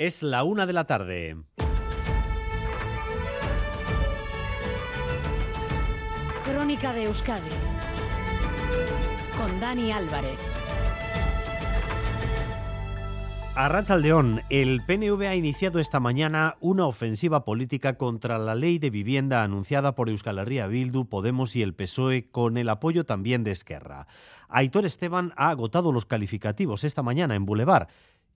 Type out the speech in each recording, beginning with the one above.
Es la una de la tarde. Crónica de Euskadi con Dani Álvarez. A Rachaldeón, el PNV ha iniciado esta mañana una ofensiva política contra la ley de vivienda anunciada por Euskal Herria Bildu, Podemos y el PSOE con el apoyo también de Esquerra. Aitor Esteban ha agotado los calificativos esta mañana en Boulevard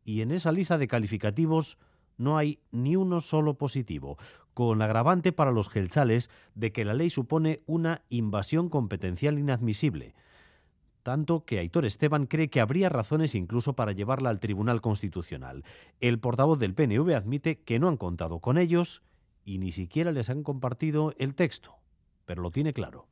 y en esa lista de calificativos no hay ni uno solo positivo, con agravante para los gelchales de que la ley supone una invasión competencial inadmisible. Tanto que Aitor Esteban cree que habría razones incluso para llevarla al Tribunal Constitucional. El portavoz del PNV admite que no han contado con ellos y ni siquiera les han compartido el texto, pero lo tiene claro.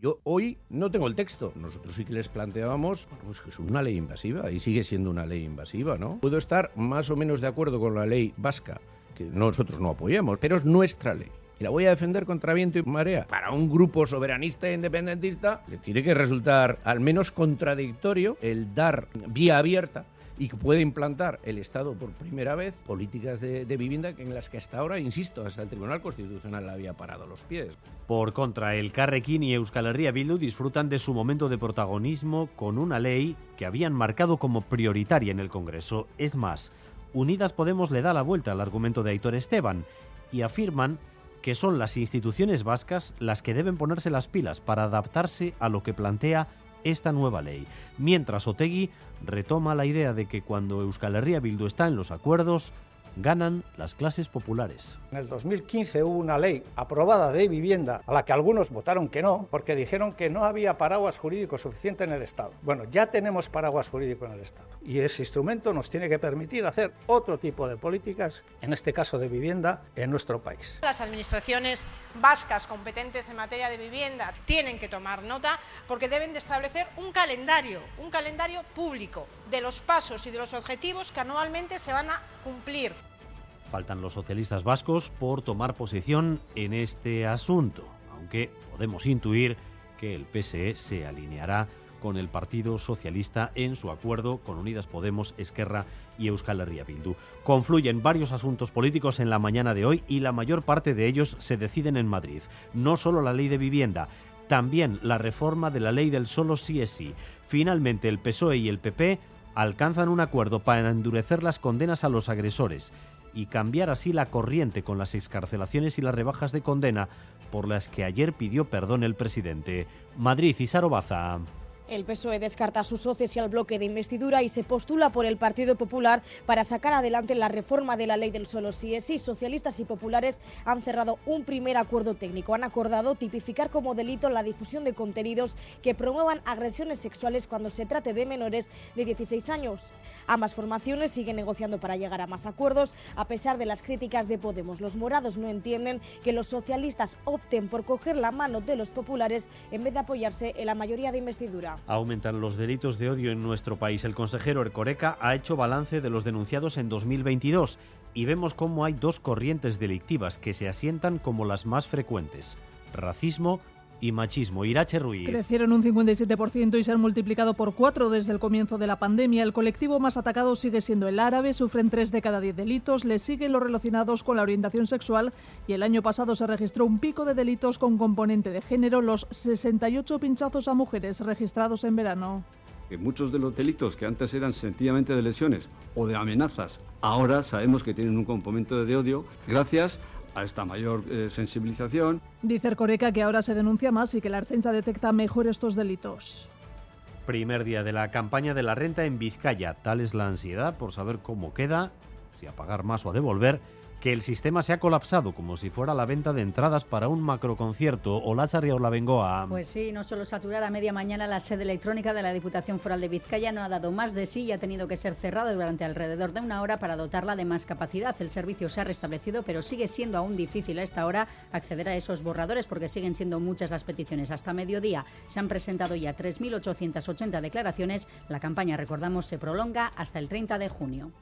Yo hoy no tengo el texto. Nosotros sí que les planteábamos pues que es una ley invasiva y sigue siendo una ley invasiva, ¿no? Puedo estar más o menos de acuerdo con la ley vasca, que nosotros no apoyamos, pero es nuestra ley. Y la voy a defender contra viento y marea. Para un grupo soberanista e independentista le tiene que resultar al menos contradictorio el dar vía abierta y que puede implantar el Estado por primera vez políticas de, vivienda en las que hasta ahora, insisto, hasta el Tribunal Constitucional había parado los pies. Por contra, el Carrequín y Euskal Herria Bildu disfrutan de su momento de protagonismo con una ley que habían marcado como prioritaria en el Congreso. Es más, Unidas Podemos le da la vuelta al argumento de Aitor Esteban y afirman que son las instituciones vascas las que deben ponerse las pilas para adaptarse a lo que plantea esta nueva ley. Mientras Otegui retoma la idea de que cuando Euskal Herria Bildu está en los acuerdos, ganan las clases populares. En el 2015 hubo una ley aprobada de vivienda a la que algunos votaron que no, porque dijeron que no había paraguas jurídico suficiente en el Estado. Bueno, ya tenemos paraguas jurídico en el Estado y ese instrumento nos tiene que permitir hacer otro tipo de políticas, en este caso de vivienda, en nuestro país. Las administraciones vascas competentes en materia de vivienda tienen que tomar nota porque deben de establecer un calendario, un calendario público de los pasos y de los objetivos que anualmente se van a cumplir. Faltan los socialistas vascos por tomar posición en este asunto, aunque podemos intuir que el PSE se alineará con el Partido Socialista en su acuerdo con Unidas Podemos, Esquerra y Euskal Herria Bildu. Confluyen varios asuntos políticos en la mañana de hoy y la mayor parte de ellos se deciden en Madrid. No solo la ley de vivienda, también la reforma de la ley del solo sí es sí. Finalmente el PSOE y el PP alcanzan un acuerdo para endurecer las condenas a los agresores y cambiar así la corriente con las excarcelaciones y las rebajas de condena por las que ayer pidió perdón el presidente. Madrid y Sarobaza. El PSOE descarta a sus socios y al bloque de investidura y se postula por el Partido Popular para sacar adelante la reforma de la ley del solo sí es sí. Socialistas y populares han cerrado un primer acuerdo técnico. Han acordado tipificar como delito la difusión de contenidos que promuevan agresiones sexuales cuando se trate de menores de 16 años. Ambas formaciones siguen negociando para llegar a más acuerdos a pesar de las críticas de Podemos. Los morados no entienden que los socialistas opten por coger la mano de los populares en vez de apoyarse en la mayoría de investidura. Aumentan los delitos de odio en nuestro país. El consejero Ercoreca ha hecho balance de los denunciados en 2022 y vemos cómo hay dos corrientes delictivas que se asientan como las más frecuentes. Racismo y machismo. Irache Ruiz. Crecieron un 57% y se han multiplicado por cuatro desde el comienzo de la pandemia. El colectivo más atacado sigue siendo el árabe, sufren tres de cada diez delitos, le siguen los relacionados con la orientación sexual y el año pasado se registró un pico de delitos con componente de género, los 68 pinchazos a mujeres registrados en verano que muchos de los delitos que antes eran sencillamente de lesiones o de amenazas, ahora sabemos que tienen un componente de odio gracias a esta mayor eh, sensibilización. Dice Coreca que ahora se denuncia más y que la Ertzaintza detecta mejor estos delitos. Primer día de la campaña de la renta en Vizcaya. Tal es la ansiedad por saber cómo queda, si a pagar más o a devolver, que el sistema se ha colapsado como si fuera la venta de entradas para un macroconcierto. o la Bengoa. Pues sí, no solo a media mañana la sede electrónica de la Diputación Foral de Vizcaya no ha dado más de sí y ha tenido que ser cerrada durante alrededor de una hora para dotarla de más capacidad. El servicio se ha restablecido, pero sigue siendo aún difícil a esta hora acceder a esos borradores porque siguen siendo muchas las peticiones. Hasta mediodía se han presentado ya 3.880 declaraciones. La campaña, recordamos, se prolonga hasta el 30 de junio.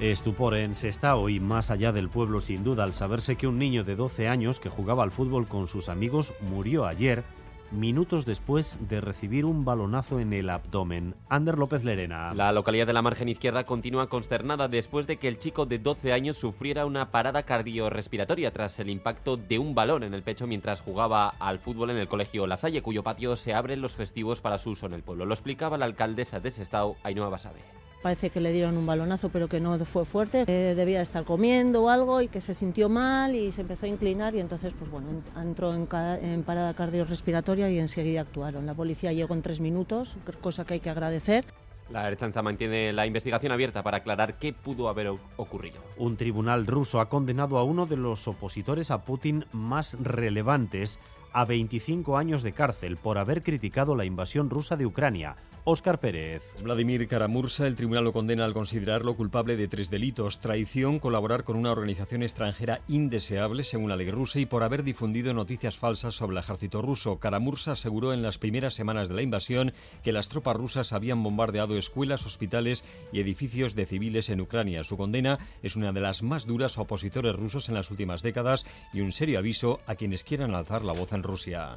Estupor en Sestao y más allá del pueblo sin duda al saberse que un niño de 12 años que jugaba al fútbol con sus amigos murió ayer minutos después de recibir un balonazo en el abdomen. Ander López Lerena. La localidad de la margen izquierda continúa consternada después de que el chico de 12 años sufriera una parada cardiorrespiratoria tras el impacto de un balón en el pecho mientras jugaba al fútbol en el colegio La Salle, cuyo patio se abre los festivos para su uso en el pueblo. Lo explicaba la alcaldesa de Sestao, Ainhoa Basabe. Parece que le dieron un balonazo, pero que no fue fuerte. que debía estar comiendo o algo y que se sintió mal y se empezó a inclinar y entonces, pues bueno, entró en, en parada cardiorrespiratoria y enseguida actuaron. La policía llegó en tres minutos, cosa que hay que agradecer. La Erchanza mantiene la investigación abierta para aclarar qué pudo haber ocurrido. Un tribunal ruso ha condenado a uno de los opositores a Putin más relevantes a 25 años de cárcel por haber criticado la invasión rusa de Ucrania. Óscar Pérez. Vladimir Karamursa, el tribunal lo condena al considerarlo culpable de tres delitos: traición, colaborar con una organización extranjera indeseable, según la ley rusa, y por haber difundido noticias falsas sobre el ejército ruso. Karamursa aseguró en las primeras semanas de la invasión que las tropas rusas habían bombardeado escuelas, hospitales y edificios de civiles en Ucrania. Su condena es una de las más duras a opositores rusos en las últimas décadas y un serio aviso a quienes quieran alzar la voz en Rusia.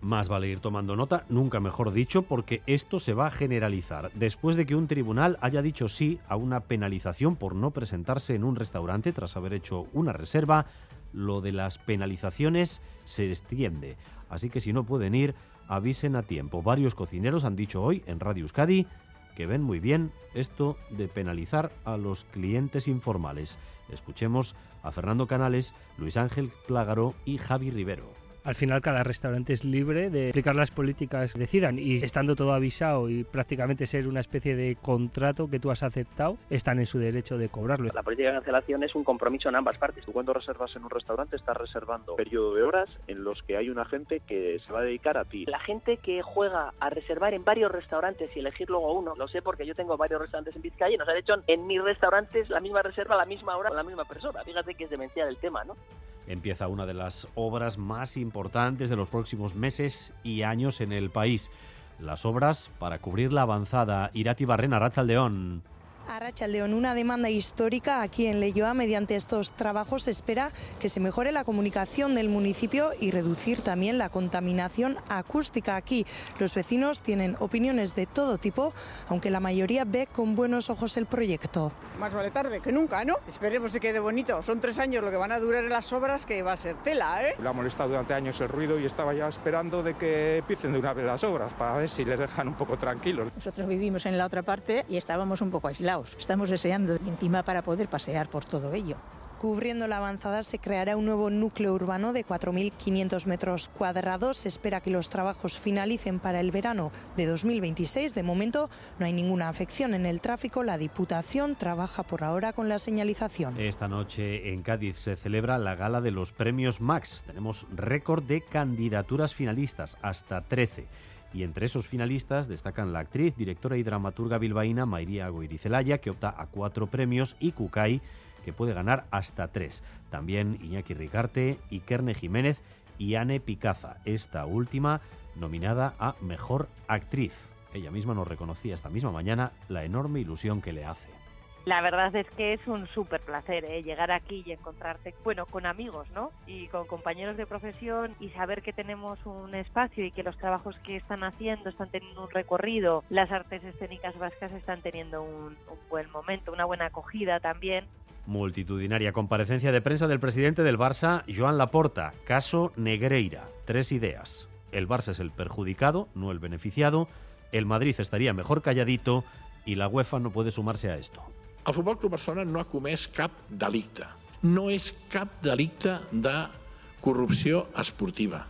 Más vale ir tomando nota, nunca mejor dicho, porque esto se va a generalizar. Después de que un tribunal haya dicho sí a una penalización por no presentarse en un restaurante tras haber hecho una reserva, lo de las penalizaciones se extiende. Así que si no pueden ir, avisen a tiempo. Varios cocineros han dicho hoy en Radio Euskadi que ven muy bien esto de penalizar a los clientes informales. Escuchemos a Fernando Canales, Luis Ángel Plágaro y Javi Rivero al final cada restaurante es libre de aplicar las políticas que decidan y estando todo avisado y prácticamente ser una especie de contrato que tú has aceptado, están en su derecho de cobrarlo. La política de cancelación es un compromiso en ambas partes. Tú cuando reservas en un restaurante estás reservando periodo de horas en los que hay una gente que se va a dedicar a ti. La gente que juega a reservar en varios restaurantes y elegir luego uno, lo sé porque yo tengo varios restaurantes en Vizcaya y nos han hecho en mis restaurantes la misma reserva a la misma hora con la misma persona. Fíjate que es demencial el tema, ¿no? Empieza una de las obras más importantes de los próximos meses y años en el país. Las obras para cubrir la avanzada Irati Barrena, Rachaldeón. A León, una demanda histórica aquí en Leyoa. Mediante estos trabajos se espera que se mejore la comunicación del municipio y reducir también la contaminación acústica aquí. Los vecinos tienen opiniones de todo tipo, aunque la mayoría ve con buenos ojos el proyecto. Más vale tarde que nunca, ¿no? Esperemos que quede bonito. Son tres años lo que van a durar en las obras, que va a ser tela, ¿eh? Le ha molestado durante años el ruido y estaba ya esperando de que empiecen de una vez las obras para ver si les dejan un poco tranquilos. Nosotros vivimos en la otra parte y estábamos un poco aislados. Estamos deseando encima para poder pasear por todo ello. Cubriendo la avanzada se creará un nuevo núcleo urbano de 4.500 metros cuadrados. Se espera que los trabajos finalicen para el verano de 2026. De momento no hay ninguna afección en el tráfico. La Diputación trabaja por ahora con la señalización. Esta noche en Cádiz se celebra la gala de los premios Max. Tenemos récord de candidaturas finalistas, hasta 13 y entre esos finalistas destacan la actriz, directora y dramaturga bilbaína Mairía Goirizelaya, que opta a cuatro premios, y Kukai, que puede ganar hasta tres. También Iñaki Ricarte, Ikerne Jiménez y Anne Picaza, esta última nominada a Mejor Actriz. Ella misma nos reconocía esta misma mañana la enorme ilusión que le hace. La verdad es que es un súper placer ¿eh? llegar aquí y encontrarte, bueno, con amigos, ¿no? Y con compañeros de profesión y saber que tenemos un espacio y que los trabajos que están haciendo están teniendo un recorrido, las artes escénicas vascas están teniendo un, un buen momento, una buena acogida también. Multitudinaria comparecencia de prensa del presidente del Barça, Joan Laporta, caso Negreira. Tres ideas. El Barça es el perjudicado, no el beneficiado. El Madrid estaría mejor calladito y la UEFA no puede sumarse a esto. El Futbol Club Barcelona no ha comès cap delicte. No és cap delicte de corrupció esportiva.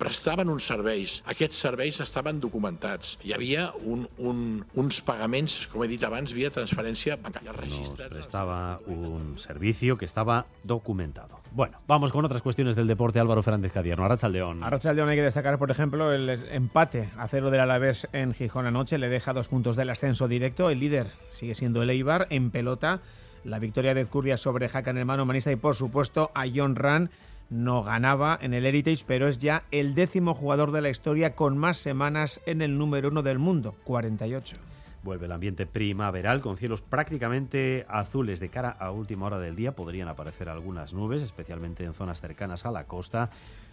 Es prestaven uns serveis. Aquests serveis estaven documentats. Hi havia un, un, uns pagaments, com he dit abans, via transferència bancària. Nos prestaba un servicio que estaba documentado. Bueno, vamos con otras cuestiones del deporte. Álvaro Fernández Cadierno, Arrachaldeón. Arrachaldeón hay que destacar, por ejemplo, el empate a cero del Alavés en Gijón anoche. Le deja dos puntos del ascenso directo. El líder sigue siendo el Eibar en pelota. La victoria de Ezcurria sobre Jaca en el mano manista y, por supuesto, a John Ran no ganaba en el Heritage, pero es ya el décimo jugador de la historia con más semanas en el número uno del mundo, 48. Vuelve el ambiente primaveral con cielos prácticamente azules de cara a última hora del día. Podrían aparecer algunas nubes, especialmente en zonas cercanas a la costa.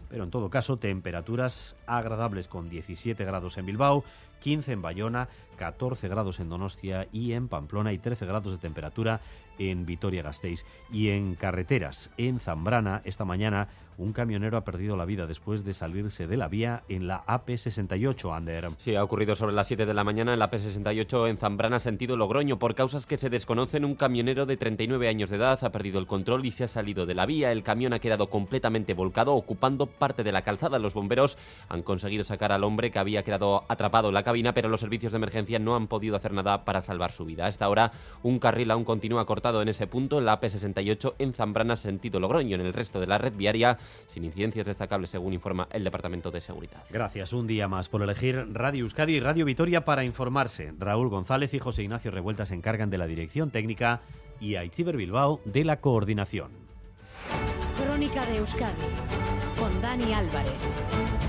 pero en todo caso temperaturas agradables con 17 grados en Bilbao, 15 en Bayona, 14 grados en Donostia y en Pamplona y 13 grados de temperatura en Vitoria-Gasteiz. Y en carreteras, en Zambrana, esta mañana un camionero ha perdido la vida después de salirse de la vía en la AP68, Ander. Sí, ha ocurrido sobre las 7 de la mañana en la AP68 en Zambrana, sentido Logroño. Por causas que se desconocen, un camionero de 39 años de edad ha perdido el control y se ha salido de la vía. El camión ha quedado completamente volcado, ocupando parte de la calzada. Los bomberos han conseguido sacar al hombre que había quedado atrapado en la cabina, pero los servicios de emergencia no han podido hacer nada para salvar su vida. A esta hora, un carril aún continúa cortado en ese punto, la AP68 en Zambrana, sentido Logroño. En el resto de la red viaria, sin incidencias destacables, según informa el Departamento de Seguridad. Gracias un día más por elegir Radio Euskadi y Radio Vitoria para informarse. Raúl González y José Ignacio Revuelta se encargan de la dirección técnica y Aichiber Bilbao de la coordinación. Crónica de Euskadi con Dani Álvarez.